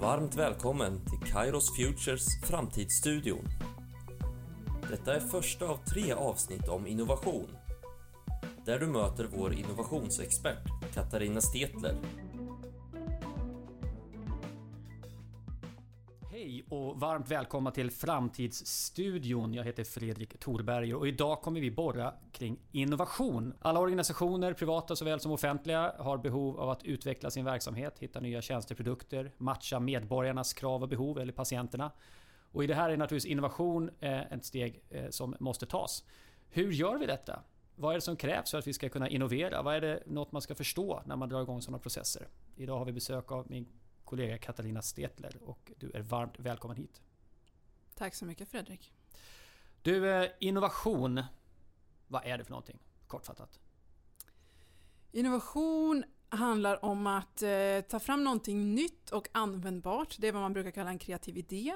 Varmt välkommen till Kairos Futures Framtidsstudion. Detta är första av tre avsnitt om innovation. Där du möter vår innovationsexpert Katarina Stetler. Varmt välkomna till Framtidsstudion. Jag heter Fredrik Thorberger och idag kommer vi borra kring innovation. Alla organisationer, privata såväl som offentliga, har behov av att utveckla sin verksamhet, hitta nya tjänsteprodukter, matcha medborgarnas krav och behov eller patienterna. Och i det här är naturligtvis innovation eh, ett steg eh, som måste tas. Hur gör vi detta? Vad är det som krävs för att vi ska kunna innovera? Vad är det något man ska förstå när man drar igång sådana processer? Idag har vi besök av min kollega Katarina Stetler och du är varmt välkommen hit. Tack så mycket Fredrik. Du, eh, innovation. Vad är det för någonting? Kortfattat. Innovation handlar om att eh, ta fram någonting nytt och användbart. Det är vad man brukar kalla en kreativ idé.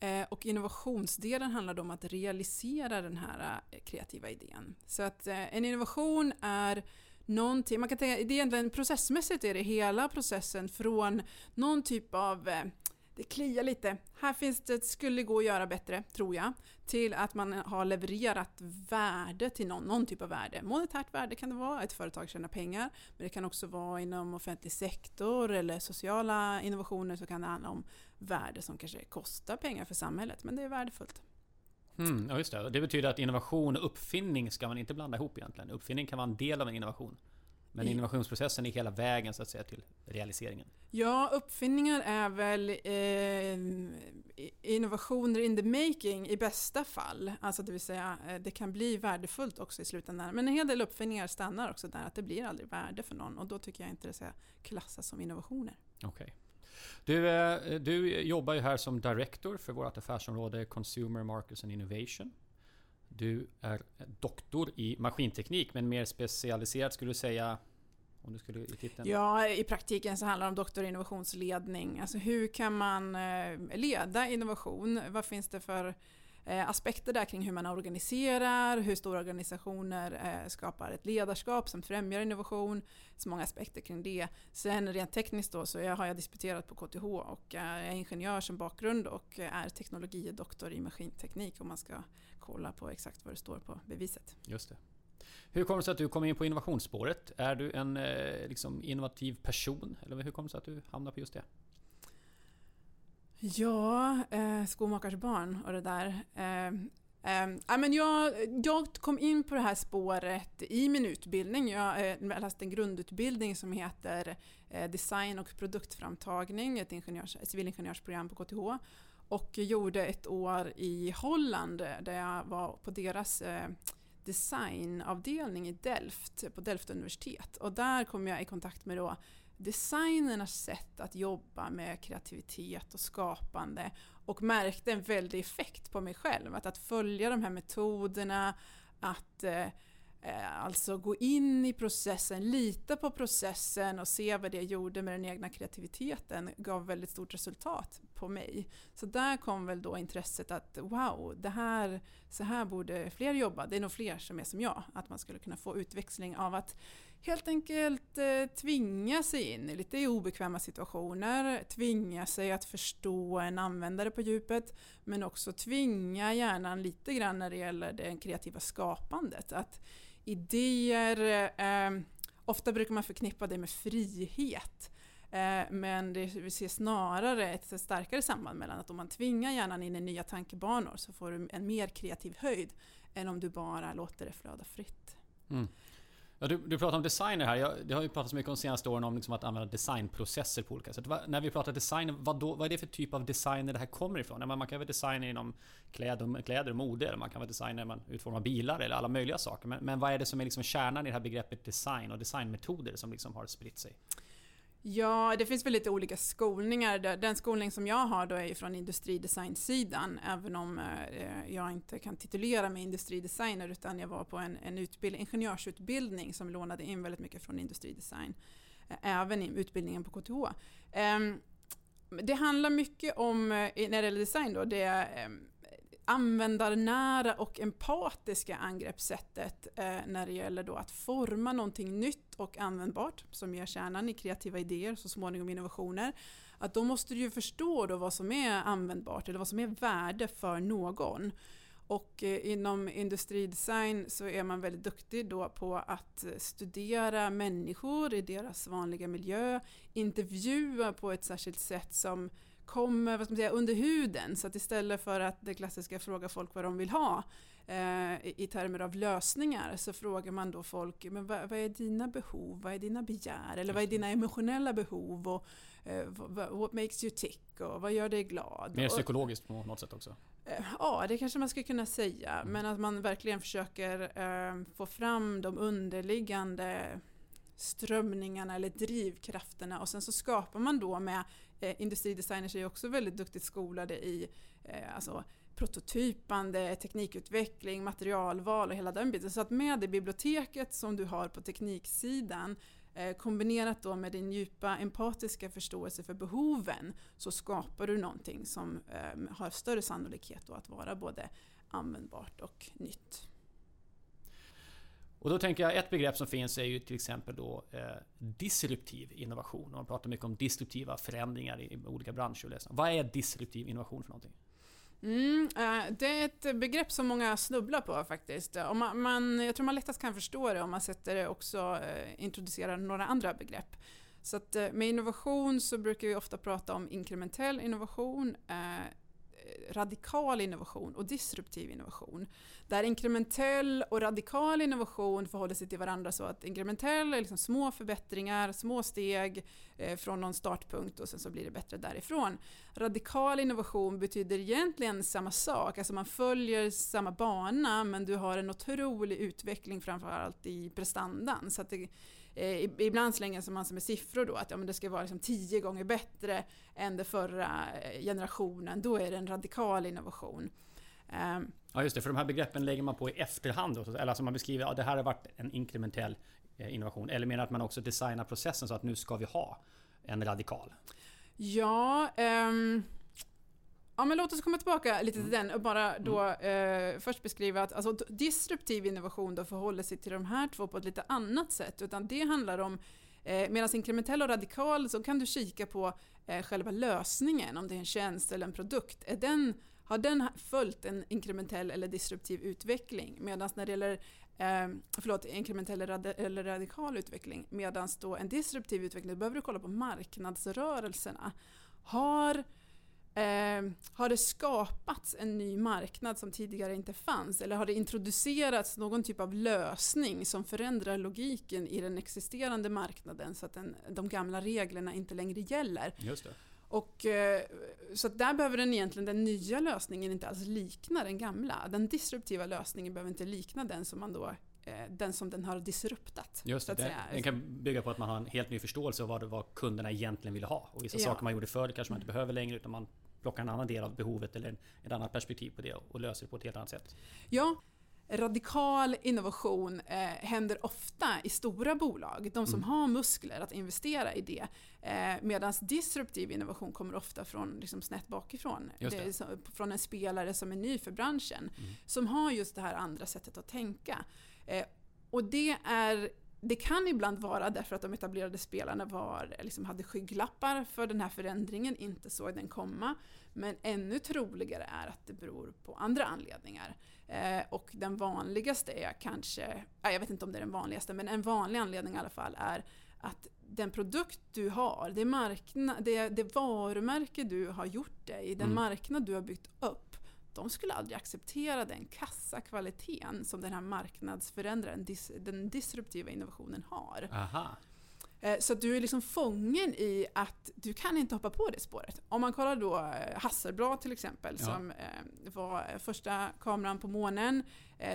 Eh, och innovationsdelen handlar om att realisera den här eh, kreativa idén. Så att eh, en innovation är någonting, man kan tänka, det är egentligen processmässigt är det hela processen från någon typ av eh, det kliar lite. Här finns det, skulle gå att göra bättre, tror jag, till att man har levererat värde till någon, någon typ av värde. Monetärt värde kan det vara, ett företag tjänar pengar, men det kan också vara inom offentlig sektor eller sociala innovationer så kan det handla om värde som kanske kostar pengar för samhället, men det är värdefullt. Mm, ja, just det. Det betyder att innovation och uppfinning ska man inte blanda ihop egentligen. Uppfinning kan vara en del av en innovation. Men innovationsprocessen är hela vägen så att säga till realiseringen. Ja, uppfinningar är väl eh, innovationer in the making i bästa fall. Alltså det vill säga, eh, det kan bli värdefullt också i slutändan. Men en hel del uppfinningar stannar också där, att det blir aldrig värde för någon. Och då tycker jag inte det ska klassas som innovationer. Okej. Okay. Du, eh, du jobbar ju här som director för vårt affärsområde Consumer Markets and Innovation. Du är doktor i maskinteknik men mer specialiserad skulle du säga om du skulle i titeln? Ja, i praktiken så handlar det om doktor i innovationsledning. Alltså hur kan man eh, leda innovation? Vad finns det för Eh, aspekter där kring hur man organiserar, hur stora organisationer eh, skapar ett ledarskap som främjar innovation. Så många aspekter kring det. Sen rent tekniskt då så har jag disputerat på KTH och eh, är ingenjör som bakgrund och är teknologidoktor i maskinteknik om man ska kolla på exakt vad det står på beviset. Just det. Hur kommer det sig att du kom in på innovationsspåret? Är du en liksom, innovativ person? Eller hur kommer det sig att du hamnade på just det? Ja, eh, skomakars barn och det där. Eh, eh, men jag, jag kom in på det här spåret i min utbildning. Jag eh, läste en grundutbildning som heter eh, Design och produktframtagning, ett, ingenjörs, ett civilingenjörsprogram på KTH. Och gjorde ett år i Holland eh, där jag var på deras eh, designavdelning i Delft, på Delft universitet. Och där kom jag i kontakt med då designernas sätt att jobba med kreativitet och skapande och märkte en väldig effekt på mig själv. Att, att följa de här metoderna, att eh, eh, alltså gå in i processen, lita på processen och se vad det gjorde med den egna kreativiteten gav väldigt stort resultat på mig. Så där kom väl då intresset att wow, det här, så här borde fler jobba. Det är nog fler som är som jag, att man skulle kunna få utväxling av att helt enkelt eh, tvinga sig in i lite obekväma situationer, tvinga sig att förstå en användare på djupet, men också tvinga hjärnan lite grann när det gäller det kreativa skapandet. Att idéer, eh, ofta brukar man förknippa det med frihet. Eh, men det, vi ser snarare ett starkare samband mellan att om man tvingar hjärnan in i nya tankebanor så får du en mer kreativ höjd än om du bara låter det flöda fritt. Mm. Ja, du, du pratar om designer här. Jag, det har ju pratats mycket de senaste åren om liksom att använda designprocesser på olika sätt. Va, när vi pratar design, vad, då, vad är det för typ av designer det här kommer ifrån? Man, man kan vara designer inom kläder, kläder och mode, eller man kan vara designer när man utformar bilar eller alla möjliga saker. Men, men vad är det som är liksom kärnan i det här begreppet design och designmetoder som liksom har spritt sig? Ja, det finns väl lite olika skolningar. Den skolning som jag har då är från industridesignsidan, även om eh, jag inte kan titulera mig industridesigner utan jag var på en, en utbild, ingenjörsutbildning som lånade in väldigt mycket från industridesign. Eh, även i utbildningen på KTH. Ehm, det handlar mycket om, eh, när det gäller design då, det ehm, användarnära och empatiska angreppssättet eh, när det gäller då att forma någonting nytt och användbart som ger kärnan i kreativa idéer och så småningom innovationer. att då måste du ju förstå då vad som är användbart eller vad som är värde för någon. Och eh, inom industridesign så är man väldigt duktig då på att studera människor i deras vanliga miljö, intervjua på ett särskilt sätt som kommer vad ska man säga, under huden. Så att istället för att det klassiska fråga folk vad de vill ha eh, i termer av lösningar så frågar man då folk men vad, vad, är dina behov, vad är dina begär eller vad är dina emotionella behov och eh, what makes you tick och vad gör dig glad? Mer psykologiskt på något sätt också? Eh, ja, det kanske man skulle kunna säga. Mm. Men att man verkligen försöker eh, få fram de underliggande strömningarna eller drivkrafterna och sen så skapar man då med eh, industridesigners är också väldigt duktigt skolade i eh, alltså, prototypande, teknikutveckling, materialval och hela den biten. Så att med det biblioteket som du har på tekniksidan eh, kombinerat då med din djupa empatiska förståelse för behoven så skapar du någonting som eh, har större sannolikhet då att vara både användbart och nytt. Och då tänker jag ett begrepp som finns är ju till exempel då eh, disruptiv innovation. Man pratar mycket om disruptiva förändringar i, i olika branscher. Vad är disruptiv innovation för någonting? Mm, eh, det är ett begrepp som många snubblar på faktiskt. Om man, man, jag tror man lättast kan förstå det om man sätter det också eh, introducerar några andra begrepp. Så att, eh, med innovation så brukar vi ofta prata om inkrementell innovation, radikal innovation och disruptiv innovation. Där inkrementell och radikal innovation förhåller sig till varandra så att inkrementell är liksom små förbättringar, små steg eh, från någon startpunkt och sen så blir det bättre därifrån. Radikal innovation betyder egentligen samma sak, alltså man följer samma bana men du har en otrolig utveckling framförallt i prestandan. Så att det, eh, ibland slänger man sig med siffror då, att ja, men det ska vara liksom tio gånger bättre än den förra eh, generationen. Då är det en radikal innovation. Um, ja just det, för de här begreppen lägger man på i efterhand. Då, eller alltså man beskriver att ja, det här har varit en inkrementell eh, innovation. Eller menar att man också designar processen så att nu ska vi ha en radikal? Ja, um, ja men låt oss komma tillbaka lite till mm. den och bara då mm. eh, först beskriva att alltså, disruptiv innovation då förhåller sig till de här två på ett lite annat sätt. Utan det handlar om Eh, Medan inkrementell och radikal så kan du kika på eh, själva lösningen, om det är en tjänst eller en produkt. Är den, har den följt en inkrementell eller disruptiv utveckling? Medan när det gäller eh, förlåt, inkrementell eller radikal utveckling, medan då en disruptiv utveckling, då behöver du kolla på marknadsrörelserna. Har Eh, har det skapats en ny marknad som tidigare inte fanns? Eller har det introducerats någon typ av lösning som förändrar logiken i den existerande marknaden så att den, de gamla reglerna inte längre gäller? Just det. Och, eh, så där behöver den egentligen, den nya lösningen inte alls likna den gamla. Den disruptiva lösningen behöver inte likna den som man då den som den har disruptat. Just det, den, den, kan bygga på att man har en helt ny förståelse av vad, vad kunderna egentligen ville ha. Och vissa ja. saker man gjorde förr kanske man inte behöver längre utan man plockar en annan del av behovet eller ett annat perspektiv på det och löser det på ett helt annat sätt. Ja, radikal innovation eh, händer ofta i stora bolag, de som mm. har muskler att investera i det. Eh, Medan disruptiv innovation kommer ofta från liksom, snett bakifrån. Det. Det så, från en spelare som är ny för branschen, mm. som har just det här andra sättet att tänka. Eh, och det är det kan ibland vara därför att de etablerade spelarna var, liksom hade skygglappar för den här förändringen, inte såg den komma. Men ännu troligare är att det beror på andra anledningar. Eh, och den vanligaste är kanske, jag vet inte om det är den vanligaste, men en vanlig anledning i alla fall är att den produkt du har, det, markna, det, det varumärke du har gjort dig, den mm. marknad du har byggt upp, de skulle aldrig acceptera den kassakvaliteten som den här marknadsförändraren, den disruptiva innovationen har. Aha. Eh, så du är liksom fången i att du kan inte hoppa på det spåret. Om man kollar då eh, Hasselblad till exempel ja. som eh, var första kameran på månen.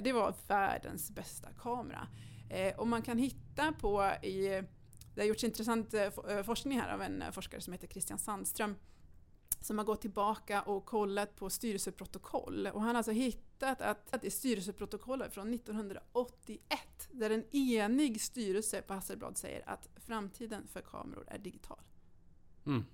Det var världens bästa kamera. Och man kan hitta på i det har gjorts intressant forskning här av en forskare som heter Christian Sandström som har gått tillbaka och kollat på styrelseprotokoll. Och han har alltså hittat att, att i styrelseprotokollet från 1981 där en enig styrelse på Hasselblad säger att framtiden för kameror är digital. Mm.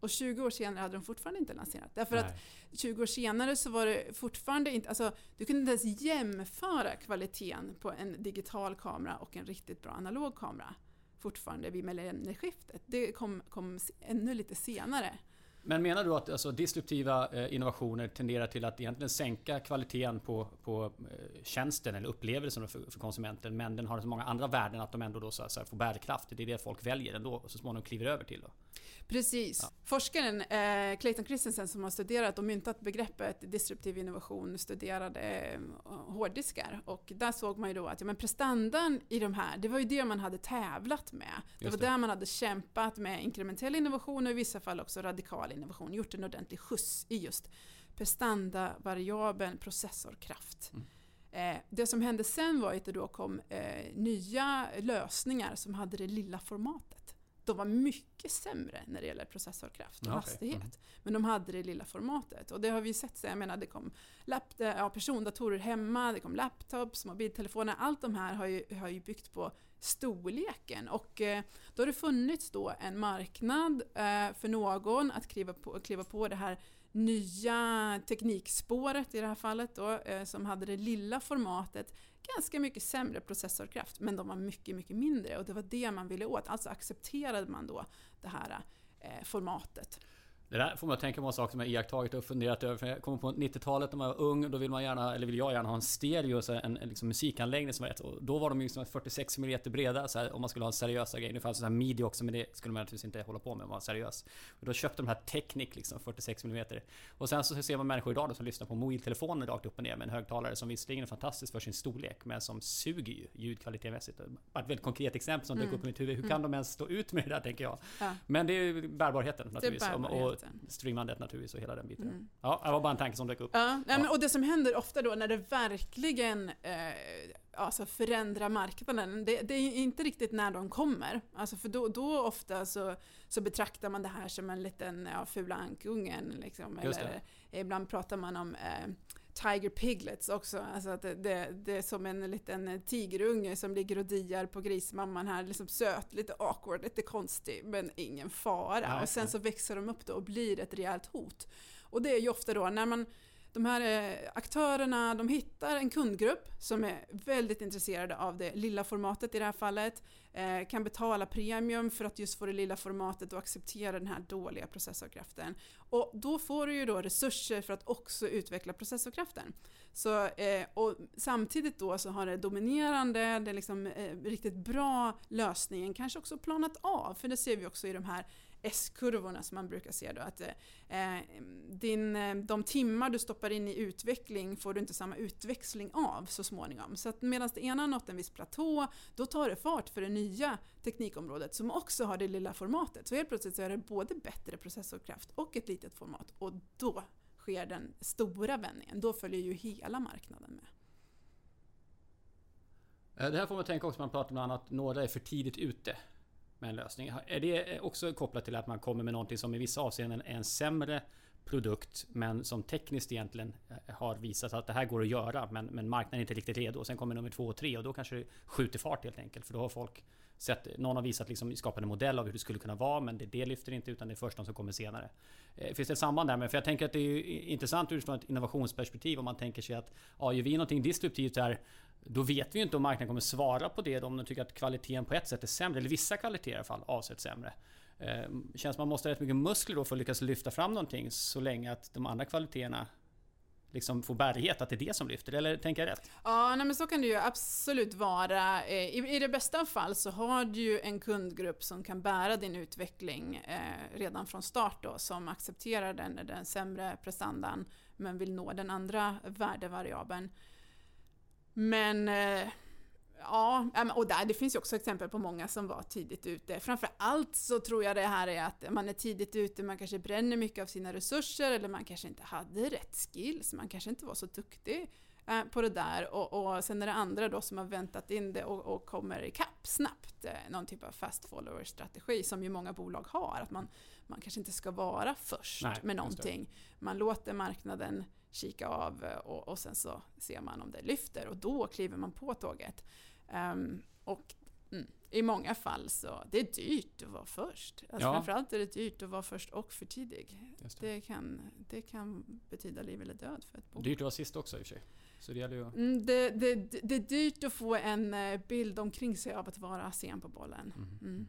Och 20 år senare hade de fortfarande inte lanserat. Därför Nej. att 20 år senare så var det fortfarande inte, alltså du kunde inte ens jämföra kvaliteten på en digital kamera och en riktigt bra analog kamera. fortfarande vid millennieskiftet. Det kom, kom ännu lite senare. Men menar du att alltså, disruptiva eh, innovationer tenderar till att egentligen sänka kvaliteten på, på eh, tjänsten eller upplevelsen för, för, konsumenten men den har så många andra värden att de ändå då, så här, får bärkraft? Det är det folk väljer ändå och så småningom kliver över till? Då. Precis. Ja. Forskaren eh, Clayton Christensen som har studerat och myntat begreppet disruptiv innovation studerade eh, hårddiskar och där såg man ju då att ja, men prestandan i de här, det var ju det man hade tävlat med. Det Just var det. där man hade kämpat med inkrementell innovation och i vissa fall också radikal innovation, gjort en ordentlig skjuts i just prestandavariabeln processorkraft. Mm. Eh, det som hände sen var att det då kom eh, nya lösningar som hade det lilla formatet de var mycket sämre när det gäller processorkraft och okay. hastighet. Mm. Men de hade det lilla formatet. Och det har vi sett, jag menar det kom lapt, ja, persondatorer hemma, det kom laptops, mobiltelefoner. Allt de här har ju, har ju byggt på storleken. Och eh, då har det funnits då en marknad eh, för någon att kliva på, kliva på det här nya teknikspåret i det här fallet då, eh, som hade det lilla formatet ganska mycket sämre processorkraft, men de var mycket, mycket mindre och det var det man ville åt. Alltså accepterade man då det här eh, formatet. Det där får man tänka på saker som jag iakttagit och funderat över. För jag kommer på 90-talet när man var ung. Då vill man gärna, eller vill jag gärna ha en stereo, så en, en liksom musikanläggning som var rätt. Och då var de ju liksom 46 mm breda så här, om man skulle ha en seriösa grej. Nu fanns det här midi också men det skulle man naturligtvis inte hålla på med om man var seriös. Och då köpte de här Technic liksom 46 mm. Och sen så ser man människor idag då, som lyssnar på mobiltelefoner rakt upp och ner med en högtalare som visserligen är fantastisk för sin storlek men som suger ju ljudkvalitetsmässigt. Ett väldigt konkret exempel som mm. dök upp i mitt huvud. Hur kan mm. de ens stå ut med det där tänker jag? Ja. Men det är ju bärbarheten naturligtvis. Bärbarheten. Och streamandet naturligtvis och hela den biten. Mm. Ja, det var bara en tanke som dök upp. Ja, ja. Men, och det som händer ofta då när det verkligen eh, alltså förändrar marknaden, det, det, är inte riktigt när de kommer. Alltså för då, då ofta så, så betraktar man det här som en liten ja, fula ankungen. Liksom, eller ibland pratar man om eh, Tiger Piglets också. Alltså att det, det, det, är som en liten tigerunge som ligger och diar på grismamman här. Liksom söt, lite awkward, lite konstig, men ingen fara. Nej, och sen så växer de upp då och blir ett rejält hot. Och det är ju ofta då när man de här eh, aktörerna de hittar en kundgrupp som är väldigt intresserade av det lilla formatet i det här fallet, eh, kan betala premium för att just få det lilla formatet och acceptera den här dåliga processorkraften. Och då får du ju då resurser för att också utveckla processorkraften. Så, eh, och samtidigt då så har det dominerande, det liksom, riktigt bra lösningen kanske också planat av, för det ser vi också i de här S-kurvorna som man brukar se då. Att eh, din, eh, de timmar du stoppar in i utveckling får du inte samma utväxling av så småningom. Så att medan det ena har nått en viss platå, då tar det fart för det nya teknikområdet som också har det lilla formatet. Så helt plötsligt så är det både bättre processorkraft och ett litet format och då sker den stora vändningen. Då följer ju hela marknaden med. Eh, det här får man tänka också, när man pratar om att några är för tidigt ute med en lösning. Är det också kopplat till att man kommer med någonting som i vissa avseenden är en sämre produkt men som tekniskt egentligen eh, har visat att det här går att göra men, men marknaden är inte riktigt redo. Sen kommer nummer två och tre och då kanske det skjuter fart helt enkelt för då har folk sett, någon har visat liksom skapade en modell av hur det skulle kunna vara men det, det lyfter inte utan det är först de som kommer senare. Eh, finns det ett samband där? Men för jag tänker att det är intressant utifrån ett innovationsperspektiv om man tänker sig att ja, gör vi någonting disruptivt här då vet vi ju inte om marknaden kommer svara på det om de tycker att kvaliteten på ett sätt är sämre, eller vissa kvaliteter i alla fall avsett sämre. Eh, känns som man måste ha rätt mycket muskler då för att lyckas lyfta fram någonting så länge att de andra kvaliteterna liksom får bärighet, att det är det som lyfter, eller tänker jag rätt? Ja, nej, men så kan det ju absolut vara. Eh, I, I det bästa fall så har du ju en kundgrupp som kan bära din utveckling eh, redan från start då, som accepterar den, den sämre prestandan men vill nå den andra värdevariabeln. Men eh, Ja, och där, det finns ju också exempel på många som var tidigt ute. Framför allt så tror jag det här är att man är tidigt ute, man kanske bränner mycket av sina resurser eller man kanske inte hade rätt skills, man kanske inte var så duktig eh, på det där och, och sen är det andra då som har väntat in det och, och kommer ikapp snabbt. Eh, någon typ av fast follower-strategi som ju många bolag har, att man, man kanske inte ska vara först Nej, med någonting. Man låter marknaden kika av eh, och, och sen så ser man om det lyfter och då kliver man på tåget. Um, och Mm. I många fall så, det är dyrt att vara först. Alltså Ja. Framförallt är det dyrt att vara först och för tidig. Det. Det kan, det kan betyda liv eller död för ett bolag. Dyrt att vara sist också i och för sig. Så det gäller ju... Mm, det, det, det är dyrt att få en eh, bild omkring sig av att vara sen på bollen. Mhm. Mm.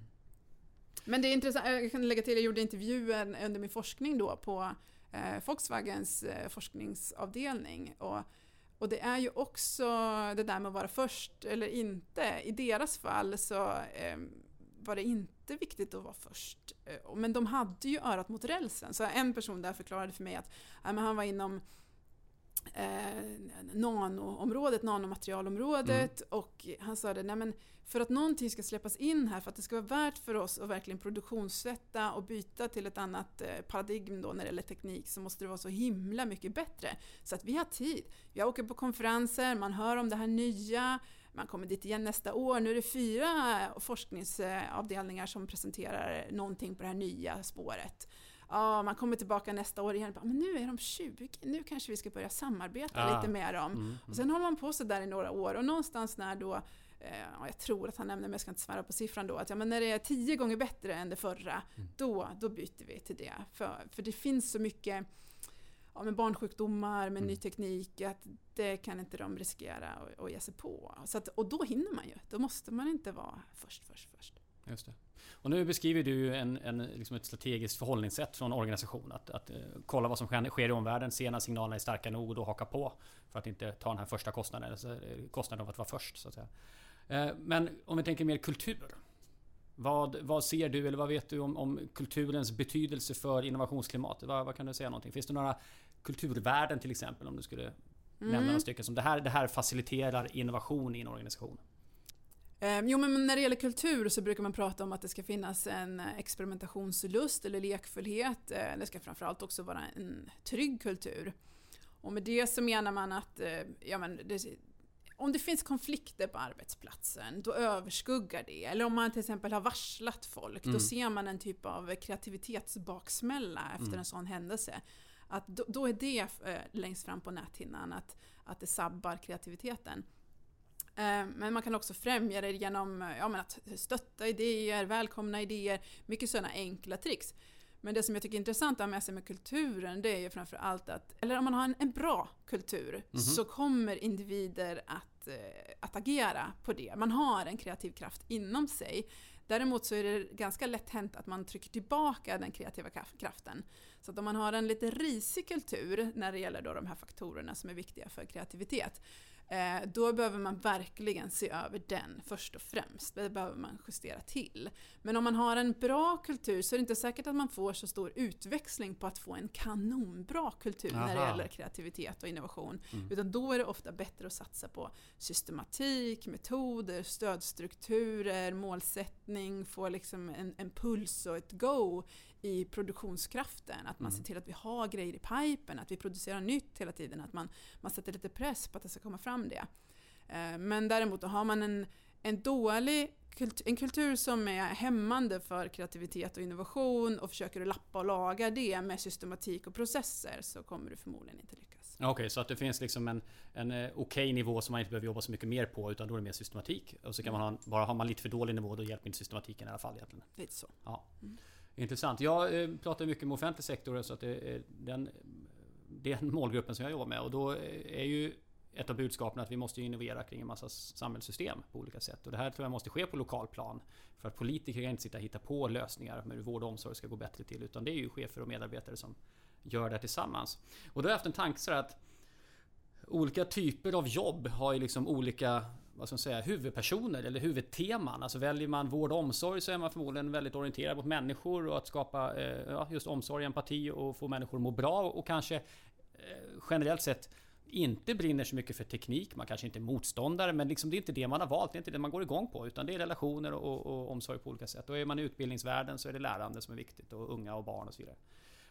Men det är intressant, jag kan lägga till, jag gjorde intervjuer under min forskning då på eh, Volkswagens eh, forskningsavdelning. Och, och det är ju också det där med att vara först eller inte. I deras fall så eh, var det inte viktigt att vara först. Eh, Men de hade ju örat mot rälsen. Så en person där förklarade för mig att ja, men han var inom eh, nanoområdet, nanomaterialområdet och han sa det, nej men för att någonting ska släppas in här, för att det ska vara värt för oss att verkligen produktionssätta och byta till ett annat eh, paradigm då när det gäller teknik så måste det vara så himla mycket bättre. Så att vi har tid. Jag åker på konferenser, man hör om det här nya, man kommer dit igen nästa år. Nu är det fyra forskningsavdelningar som presenterar någonting på det här nya spåret. Ja, man kommer tillbaka nästa år igen. Bara, Men nu är de 20, nu kanske vi ska börja samarbeta Ah. lite med dem. Mm. Och sen håller man på så där i några år och någonstans när då, eh, ja, jag tror att han nämnde, men jag ska inte svära på siffran då, att ja, men när det är tio gånger bättre än det förra, Mm. då, då byter vi till det. För, för det finns så mycket ja, med barnsjukdomar, med Mm. ny teknik, att det kan inte de riskera att, att ge sig på. Så att, och då hinner man ju, då måste man inte vara först, först, först. Just det. Och nu beskriver du en, en, liksom ett strategiskt förhållningssätt från organisationen. Att, att eh, kolla vad som sker, i omvärlden, se när signalerna är starka nog och då haka på. För att inte ta den här första kostnaden, alltså eh, kostnaden av att vara först. Så att säga. Eh, Men om vi tänker mer kultur. Vad, vad ser du eller vad vet du om, om kulturens betydelse för innovationsklimatet? Vad, vad kan du säga någonting? Finns det några kulturvärden till exempel om du skulle nämna Mm. några stycken som det här, det här faciliterar innovation i en organisation? Eh, Jo, men när det gäller kultur så brukar man prata om att det ska finnas en eh, experimentationslust eller lekfullhet. Eh, Det ska framförallt också vara en trygg kultur. Och med det så menar man att eh, ja, men det, om det finns konflikter på arbetsplatsen, då överskuggar det. Eller om man till exempel har varslat folk, Mm. då ser man en typ av kreativitetsbaksmälla efter Mm. en sån händelse. Att då, då är det längst fram på näthinnan, att, att det sabbar kreativiteten. Eh, Men man kan också främja det genom eh, ja, att stötta idéer, välkomna idéer, mycket sådana enkla tricks. Men det som jag tycker är intressant att ha med sig med kulturen, det är ju framför allt att, eller om man har en, en bra kultur, Mhm. så kommer individer att, eh, att agera på det. Man har en kreativ kraft inom sig. Däremot så är det ganska lätt hänt att man trycker tillbaka den kreativa kraf- kraften. Så att om man har en lite risig kultur när det gäller då de här faktorerna som är viktiga för kreativitet, eh, då behöver man verkligen se över den först och främst. Det behöver man justera till. Men om man har en bra kultur så är det inte säkert att man får så stor utväxling på att få en kanonbra kultur när det Aha. gäller kreativitet och innovation. Mm. Utan då är det ofta bättre att satsa på systematik, metoder, stödstrukturer, målsättning, få liksom en, en puls och ett go i produktionskraften. Att man Mm. ser till att vi har grejer i pipen, att vi producerar nytt hela tiden, att man, man sätter lite press på att det ska komma fram det. Eh, Men däremot har man en, en dålig kultur, en kultur som är hämmande för kreativitet och innovation och försöker lappa och laga det med systematik och processer så kommer du förmodligen inte lyckas. Okej, så att det finns liksom en, en eh, okej nivå som man inte behöver jobba så mycket mer på utan då är det mer systematik. Och så kan man ha, bara har man lite för dålig nivå då hjälper inte systematiken i alla fall egentligen. Lite så. Intressant. Jag eh, pratar mycket med offentlig sektor så att det är eh, den, det är den målgruppen som jag jobbar med och då eh, är ju ett av budskapen att vi måste innovera kring en massa samhällssystem på olika sätt. Och det här tror jag måste ske på lokal plan. För att politiker kan inte sitta och hitta på lösningar med hur vård och omsorg ska gå bättre till. Utan det är ju chefer och medarbetare som gör det tillsammans. Och då har jag haft en tanke så här att olika typer av jobb har ju liksom olika vad ska man säga, huvudpersoner eller huvudteman. Alltså väljer man vård och omsorg så är man förmodligen väldigt orienterad mot människor och att skapa eh, ja, just omsorg, empati och få människor att må bra och kanske eh, generellt sett inte brinner så mycket för teknik. Man kanske inte är motståndare men liksom det är inte det man har valt. Det är inte det man går igång på utan det är relationer och, och omsorg på olika sätt. Och är man i utbildningsvärlden så är det lärande som är viktigt och unga och barn och så vidare.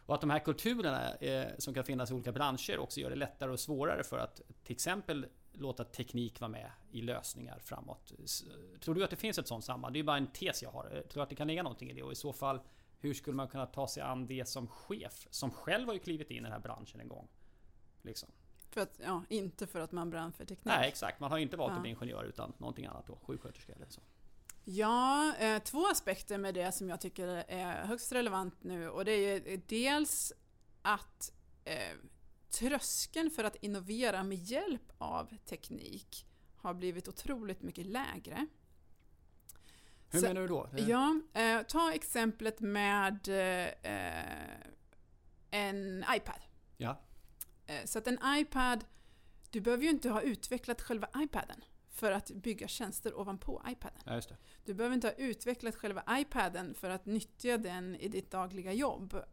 Och att de här kulturerna eh, som kan finnas i olika branscher också gör det lättare och svårare för att till exempel låta teknik vara med i lösningar framåt. Tror du att det finns ett sånt samband? Det är bara en tes jag har. Eh, Tror du att det kan ligga någonting i det? Och i så fall, hur skulle man kunna ta sig an det som chef? Som själv har ju klivit in i den här branschen en gång. Liksom. För att, ja, inte för att man brann för teknik. Nej, exakt. Man har ju inte valt Ja. att bli ingenjör utan någonting annat då. Sjuksköterska eller så. Ja, eh, två aspekter med det som jag tycker är högst relevant nu och det är dels att eh, tröskeln för att innovera med hjälp av teknik har blivit otroligt mycket lägre. Hur Så- menar du då? Ja, eh, ta exemplet med eh, en iPad. Ja. Eh, så att en iPad, du behöver ju inte ha utvecklat själva iPaden för att bygga tjänster ovanpå iPaden. ja, just det. Du behöver inte ha utvecklat själva iPaden för att nyttja den i ditt dagliga jobb.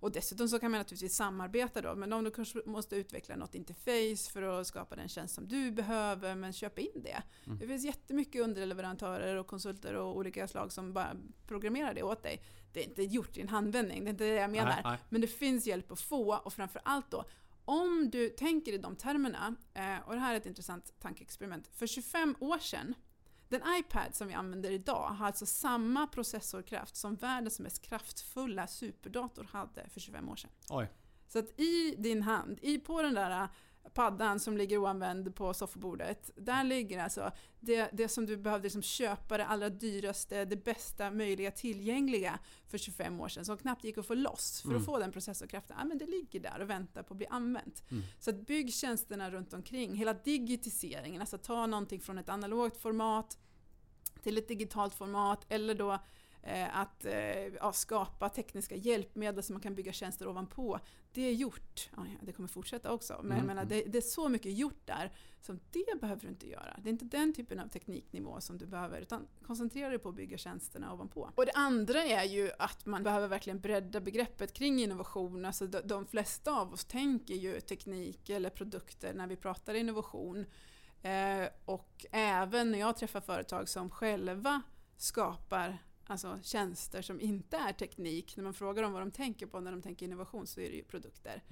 Och dessutom så kan man naturligtvis samarbeta då, men om du kanske måste utveckla något interface för att skapa den tjänst som du behöver, men köp in det. Mm. Det finns jättemycket underleverantörer och konsulter och olika slag som bara programmerar det åt dig. Det är inte gjort i en handvändning, det är inte det jag menar. Nej, nej. Men det finns hjälp att få och framför allt då om du tänker i de termerna, eh, och det här är ett intressant tankeexperiment. För 25 år sedan, den iPad som vi använder idag har alltså samma processorkraft som världens mest kraftfulla superdator hade för 25 år sedan. Oj. Så att i din hand, i, på den där paddan som ligger oanvänd på soffbordet, där ligger alltså det, det som du behövde liksom köpa, det allra dyraste, det bästa möjliga tillgängliga för 25 år sedan, som knappt gick att få loss för Mm. att få den processorkraften. Ja, men det ligger där och väntar på att bli använt. Mm. Så att bygg tjänsterna runt omkring, hela digitiseringen, alltså ta någonting från ett analogt format till ett digitalt format eller då att eh, ja, skapa tekniska hjälpmedel som man kan bygga tjänster ovanpå. Det är gjort. Ja, det kommer fortsätta också. Men jag Mm, menar, mm. det, det är så mycket gjort där som det behöver du inte göra. Det är inte den typen av tekniknivå som du behöver utan koncentrera dig på att bygga tjänsterna ovanpå. Och det andra är ju att man behöver verkligen bredda begreppet kring innovation. Alltså de, de flesta av oss tänker ju teknik eller produkter när vi pratar innovation. Eh, och även när jag träffar företag som själva skapar alltså, tjänster som inte är teknik, när man frågar dem vad de tänker på när de tänker innovation så är det ju produkter.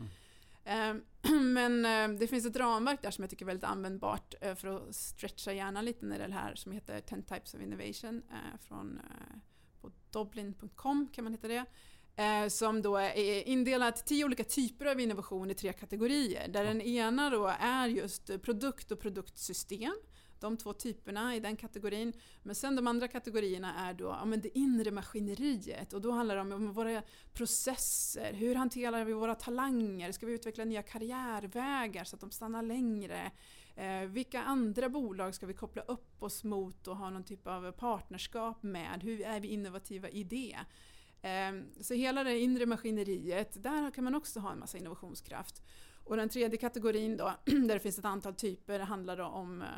Eh, men eh, det finns ett ramverk där som jag tycker är väldigt användbart eh, för att stretcha hjärnan lite när det är det här som heter 10 Types of Innovation eh, från eh, på doblin.com kan man hitta det. Som då är indelat tio olika typer av innovation i tre kategorier. Där den ena då är just produkt och produktsystem. De två typerna i den kategorin. Men sen de andra kategorierna är då ja, men det inre maskineriet och då handlar det om, om våra processer. Hur hanterar vi våra talanger? Ska vi utveckla nya karriärvägar så att de stannar längre? Eh, vilka andra bolag ska vi koppla upp oss mot och ha någon typ av partnerskap med? Hur är vi innovativa i det? Eh, så hela det inre maskineriet, där kan man också ha en massa innovationskraft. Och den tredje kategorin då, där det finns ett antal typer, handlar då om eh,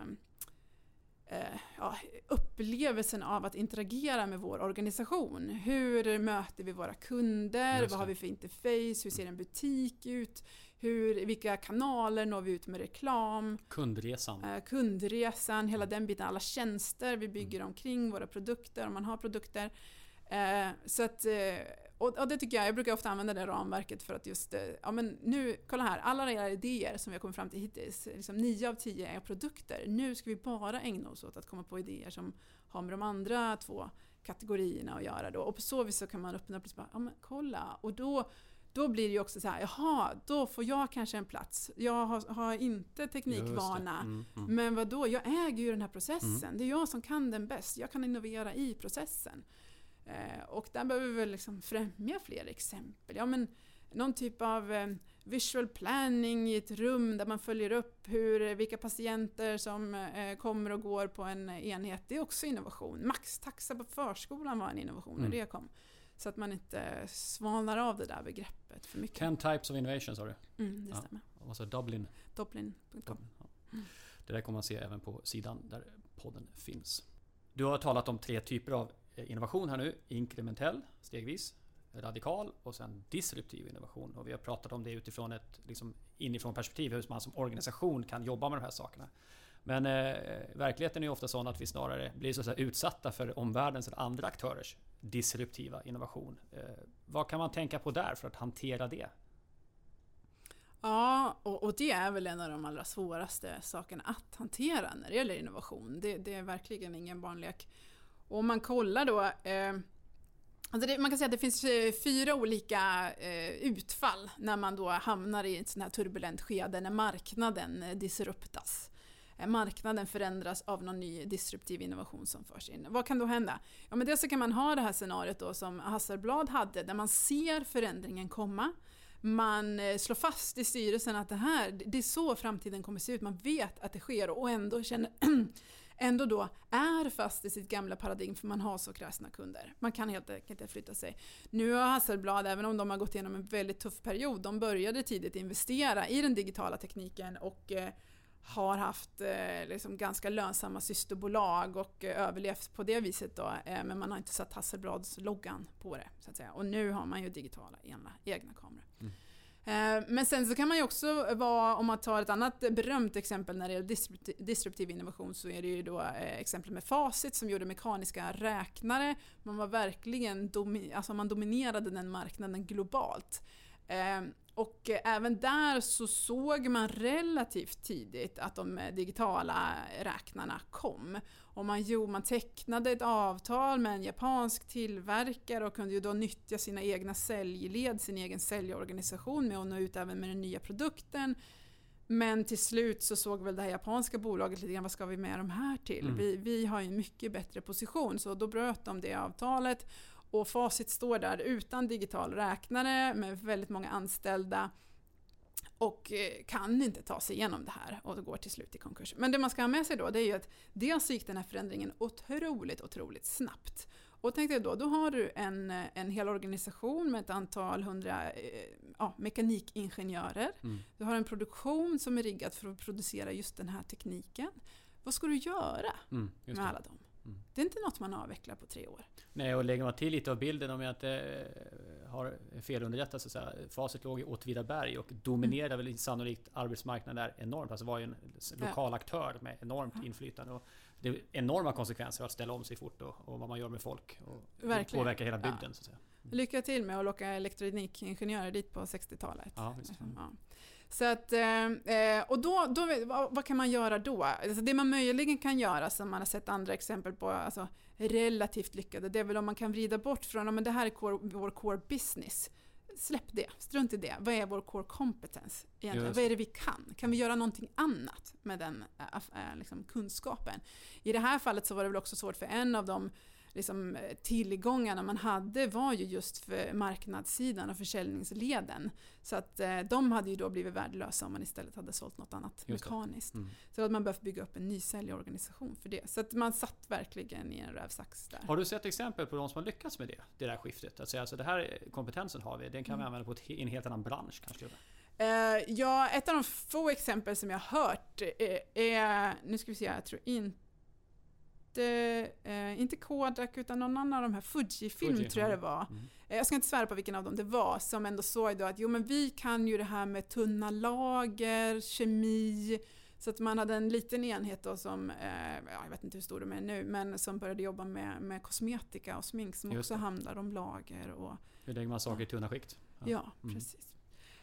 ja, upplevelsen av att interagera med vår organisation. Hur möter vi våra kunder? Vad har vi för interface? Hur ser en butik ut? Hur, vilka kanaler når vi ut med reklam? Kundresan. Eh, kundresan, hela den biten, alla tjänster vi bygger omkring våra produkter, om man har produkter. Eh, så att, eh, och, och det tycker jag, jag brukar ofta använda det ramverket för att just, eh, ja men nu, kolla här, alla era idéer som vi har kommit fram till hittills, liksom nio av tio är produkter. Nu ska vi bara ägna oss åt att komma på idéer som har med de andra två kategorierna att göra då. Och på så vis så kan man öppna upp och bara, ja men kolla, och då då blir det ju också så här, jaha, då får jag kanske en plats. Jag har, har inte teknikvana. Mm, mm. Men vad då? jag äger ju den här processen. Det är jag som kan den bäst. Jag kan innovera i processen. Eh, och där behöver vi väl liksom främja fler exempel. Ja, men någon typ av eh, visual planning i ett rum där man följer upp hur, vilka patienter som eh, kommer och går på en enhet. Det är också innovation. Maxtaxa på förskolan var en innovation när Mm. det kom. Så att man inte svalnar av det där begreppet för mycket. 10 types of innovation sa du? Mm, det Ja. stämmer. Och så Dublin. Dublin.com. Dublin ja. Det där kommer man se även på sidan där podden finns. Du har talat om tre typer av eh, Eh, innovation här nu. Inkrementell, stegvis. Radikal och sen disruptiv innovation. Och vi har pratat om det utifrån ett liksom, inifrån perspektiv hur man som organisation kan jobba med de här sakerna. Men eh, verkligheten är ju ofta sån att vi snarare blir så att säga, utsatta för omvärldens eller andra aktörers disruptiva innovation. Eh, vad kan man tänka på där för att hantera det? Ja, och, och det är väl en av de allra svåraste sakerna att hantera när det gäller innovation. Det, det är verkligen ingen barnlek. Och om man kollar då eh, Alltså det, man kan säga att det finns eh, fyra olika eh, utfall när man då hamnar i ett sånt här turbulent skede när marknaden eh, disruptas. eh, marknaden förändras av någon ny disruptiv innovation som förs in. Vad kan då hända? Ja, men dels så kan man ha det här scenariot då som Hasselblad hade, där man ser förändringen komma. Man eh, slår fast i styrelsen att det här, det är så framtiden kommer se ut. Man vet att det sker och ändå känner ändå då är fast i sitt gamla paradigm för man har så kräsna kunder. Man kan helt enkelt inte flytta sig. Nu har Hasselblad, även om de har gått igenom en väldigt tuff period, de började tidigt investera i den digitala tekniken och eh, har haft eh, liksom ganska lönsamma systerbolag och eh, överlevt på det viset då. Eh, men man har inte satt Hasselblads loggan på det. Så att säga. Och nu har man ju digitala egna, egna kameror. Mm. Eh, men sen så kan man ju också vara, om man tar ett annat berömt exempel när det gäller disruptiv innovation så är det ju då exemplet exempel med Facit som gjorde mekaniska räknare. Man var verkligen, domi alltså man dominerade den marknaden globalt. Eh, Eh, och även där så såg man relativt tidigt att de digitala räknarna kom. Och man, jo, man tecknade ett avtal med en japansk tillverkare och kunde ju då nyttja sina egna säljled, sin egen säljorganisation med att nå ut även med den nya produkten. Men till slut så såg väl det här japanska bolaget lite grann, vad ska vi med de här till? Mm. Vi, vi har ju en mycket bättre position, så då bröt de det avtalet. Och facit står där utan digital räknare med väldigt många anställda och eh, kan inte ta sig igenom det här och går till slut i konkurs. Men det man ska ha med sig då det är ju att dels gick den här förändringen otroligt, otroligt snabbt. Och tänkte jag då, då har du en, en hel organisation med ett antal hundra eh, ja, mekanikingenjörer. Mm. Du har en produktion som är riggad för att producera just den här tekniken. Vad ska du göra mm, med alla dem? Mm. Det är inte något man avvecklar på tre år. Nej, och lägger man till lite av bilden om jag inte eh, har felunderrättat så att säga. Facit låg i Åtvidaberg och dominerade mm. väl sannolikt arbetsmarknaden där enormt. Alltså var ju en lokal aktör med enormt ja. inflytande. Och det är enorma konsekvenser att ställa om sig fort och, och vad man gör med folk. Och Verkligen. påverkar hela bygden. Ja. Så att säga. Mm. Lycka till med att locka elektronikingenjörer dit på 60-talet. Ja, ja. Så att, eh, eh, och då, då, vad, kan man göra då? Alltså det man möjligen kan göra, som man har sett andra exempel på, alltså relativt lyckade, det är väl om man kan vrida bort från att det här är core, vår core business. Släpp det, strunt i det. Vad är vår core competence egentligen? Vad är det vi kan? Kan vi göra någonting annat med den äh, liksom, kunskapen? I det här fallet så var det väl också svårt för en av de liksom, eh, tillgångarna man hade var ju just för marknadssidan och försäljningsleden. Så att eh, de hade ju då blivit värdelösa om man istället hade sålt något annat just mekaniskt. Mm. Så att man behövt bygga upp en ny säljorganisation för det. Så att man satt verkligen i en rävsax där. Har du sett exempel på de som har lyckats med det? Det där skiftet? Att säga alltså det här kompetensen har vi, den kan mm. vi använda på ett, en helt annan bransch kanske? Uh, ja, ett av de få exempel som jag har hört är, är nu ska vi se, jag tror inte, eh, inte Kodak utan någon annan av de här, Fujifilm Fuji, tror jag det var. Mm. Eh, jag ska inte svära på vilken av dem det var, som ändå såg då att jo men vi kan ju det här med tunna lager, kemi, så att man hade en liten enhet då som, eh, jag vet inte hur stor de är nu, men som började jobba med, med kosmetika och smink som Just också det. handlar om lager. Och, hur lägger man saker i tunna skikt? Ja, ja mm. precis.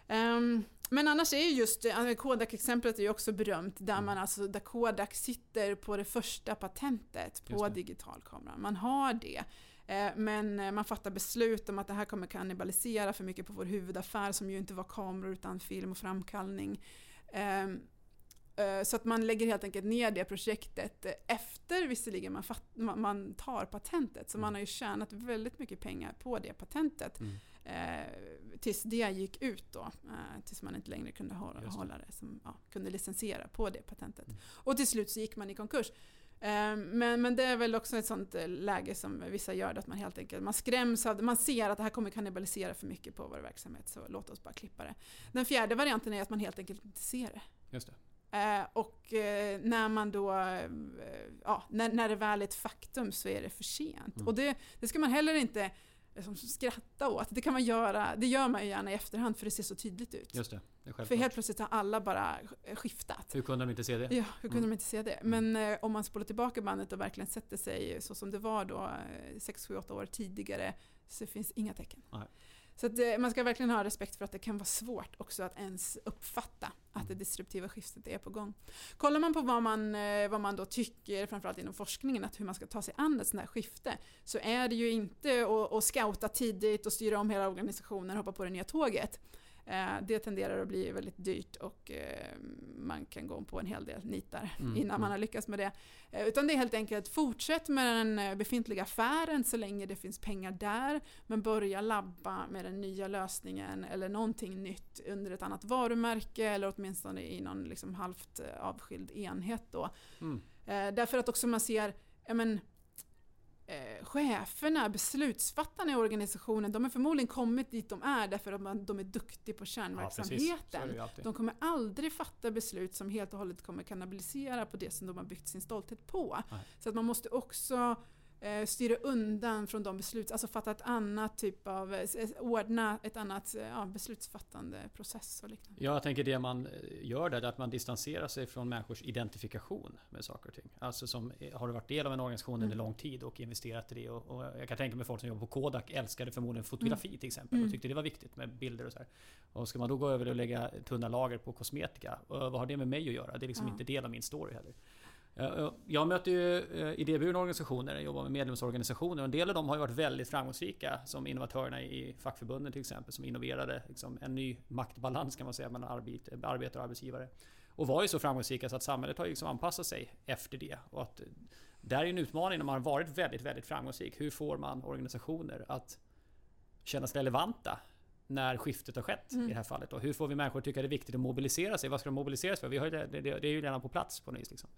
Um, men annars är just alltså Kodak-exemplet är ju också berömt där, mm. man alltså, där Kodak sitter på det första patentet på digitalkameran. Man har det. Eh, men eh, man fattar beslut om att det här kommer kannibalisera för mycket på vår huvudaffär som ju inte var kameror utan film och framkallning. Ehm, eh, så att man lägger helt enkelt ner det projektet efter visserligen man, fatt, man tar patentet. Så man mm. har ju tjänat väldigt mycket pengar på det patentet. Mm eh, tills det gick ut då, eh, tills man inte längre kunde hålla, det. hålla det, som, ja, kunde licensiera på det patentet. Mm. Och till slut så gick man i konkurs. Eh, men, men det är väl också ett sånt eh, läge som vissa gör, att man helt enkelt man skräms av man ser att det här kommer kannibalisera för mycket på vår verksamhet, så låt oss bara klippa det. Den fjärde varianten är att man helt enkelt inte ser det. Just det. Eh, och eh, när man då, eh, ja, när, när det väl är ett faktum så är det för sent. Mm. Och det, det ska man heller inte liksom skratta åt. Det kan man göra, det gör man ju gärna i efterhand för det ser så tydligt ut. Just det, det för helt plötsligt har alla bara skiftat. Hur kunde de inte se det? Ja, hur kunde mm. de inte se det? Mm. Men eh, om man spolar tillbaka bandet och verkligen sätter sig så som det var då 6, 7, 8 år tidigare så finns inga tecken. Nej. Så att, eh, man ska verkligen ha respekt för att det kan vara svårt också att ens uppfatta att det disruptiva skiftet är på gång. Kollar man på vad man, eh, vad man då tycker, framförallt inom forskningen, att hur man ska ta sig an ett sånt här skifte, så är det ju inte att, att scouta tidigt och styra om hela organisationen och hoppa på det nya tåget. Eh, det tenderar att bli väldigt dyrt och eh, man kan gå på en hel del nitar Mm, innan man mm. har lyckats med det. Eh, utan det är helt enkelt fortsätt med den befintliga affären så länge det finns pengar där, men börja labba med den nya lösningen eller någonting nytt under ett annat varumärke eller åtminstone i någon liksom halvt avskild enhet då. Mm. Därför att också man ser, men, eh, cheferna, beslutsfattarna i organisationen, de har förmodligen kommit dit de är därför att man, de är duktiga på Ja, kärnverksamheten. alltid. de kommer aldrig fatta beslut som helt och hållet kommer kannibalisera på det som de har byggt sin stolthet på. Nej. Så att man måste också eh, styra undan från de beslut, alltså fatta ett annat typ av, eh, ordna ett annat eh, ja, beslutsfattande process och liknande. Ja, jag tänker det man gör där, är att man distanserar sig från människors identifikation med saker och ting. Alltså som har varit del av en organisation under Mm. lång tid och investerat i det. Och, och jag kan tänka mig folk som jobbar på Kodak älskade förmodligen fotografi till exempel och Mm. tyckte det var viktigt med bilder och så här. Och ska man då gå över och lägga tunna lager på kosmetika, och vad har det med mig att göra? Det är liksom Ja. inte del av min story heller. Eh, Jag möter ju eh, idéburna organisationer, jag jobbar med medlemsorganisationer och en del av dem har ju varit väldigt framgångsrika som innovatörerna i fackförbunden till exempel som innoverade liksom en ny maktbalans kan man säga mellan arbet, arbetare och arbetsgivare. Och var ju så framgångsrika så att samhället har ju liksom anpassat sig efter det. Och att eh, där är en utmaning när man har varit väldigt, väldigt framgångsrik. Hur får man organisationer att kännas relevanta när skiftet har skett Mm. i det här fallet. Och hur får vi människor att tycka det är viktigt att mobilisera sig? Vad ska de mobiliseras för? Vi har det, det, det är ju redan på plats på något vis. Liksom.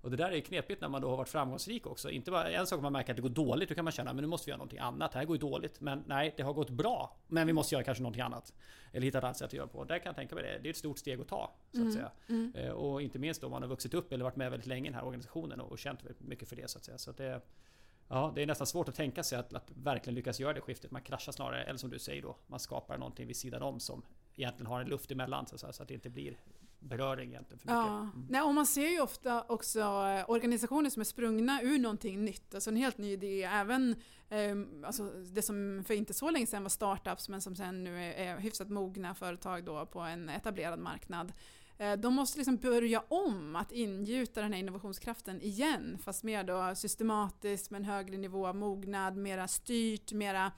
Och det där är ju knepigt när man då har varit framgångsrik också. Inte bara en sak om man märker att det går dåligt, då kan man känna men nu måste vi göra någonting annat. Det här går ju dåligt. Men nej, det har gått bra. Men vi måste göra kanske någonting annat. Eller hitta ett annat sätt att göra på. Där kan jag tänka mig det. Det är ett stort steg att ta. Så att Mm, säga. mm. Eh, Och inte minst om man har vuxit upp eller varit med väldigt länge i den här organisationen och och känt mycket för det så att säga. Så att det, ja, det är nästan svårt att tänka sig att, att verkligen lyckas göra det skiftet. Man kraschar snarare, eller som du säger då, man skapar någonting vid sidan om som egentligen har en luft emellan att, så att det inte blir beröring egentligen för mycket. Ja. Mm. Nej, och man ser ju ofta också eh, organisationer som är sprungna ur någonting nytt, alltså en helt ny idé. Även eh, alltså det som för inte så länge sedan var startups men som sen nu är, är hyfsat mogna företag då på en etablerad marknad. Eh, de måste liksom börja om att ingjuta den här innovationskraften igen fast mer då systematiskt med en högre nivå av mognad, mera styrt, mera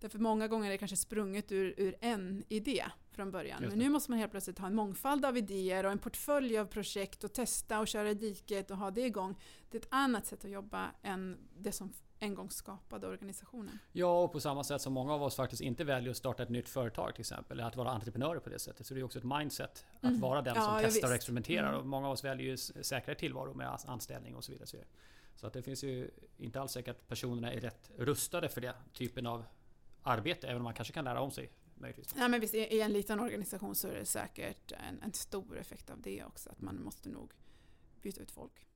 Därför många gånger är det kanske sprunget ur, ur en idé från början. Men nu måste man helt plötsligt ha en mångfald av idéer och en portfölj av projekt och testa och köra i diket och ha det igång. Det är ett annat sätt att jobba än det som en gång skapade organisationen. Ja, och på samma sätt som många av oss faktiskt inte väljer att starta ett nytt företag till exempel. Eller att vara entreprenörer på det sättet. Så det är också ett mindset att Mm. vara den Ja, som testar och experimenterar. Mm. Och många av oss väljer ju säkrare tillvaro med anställning och så vidare. Så vidare. Så att det finns ju inte alls säkert att personerna är rätt rustade för den typen av arbete. Även om man kanske kan lära om sig möjligtvis. Ja, men visst, i i en liten organisation så är det säkert en, en stor effekt av det också. Att man måste nog byta ut folk.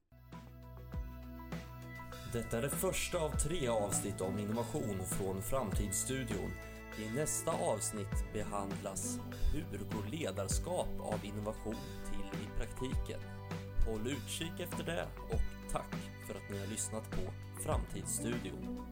Detta är det första av tre avsnitt om innovation från Framtidsstudion. I nästa avsnitt behandlas hur går ledarskap av innovation till i praktiken? Håll utkik efter det och tack för att ni har lyssnat på Framtidsstudion.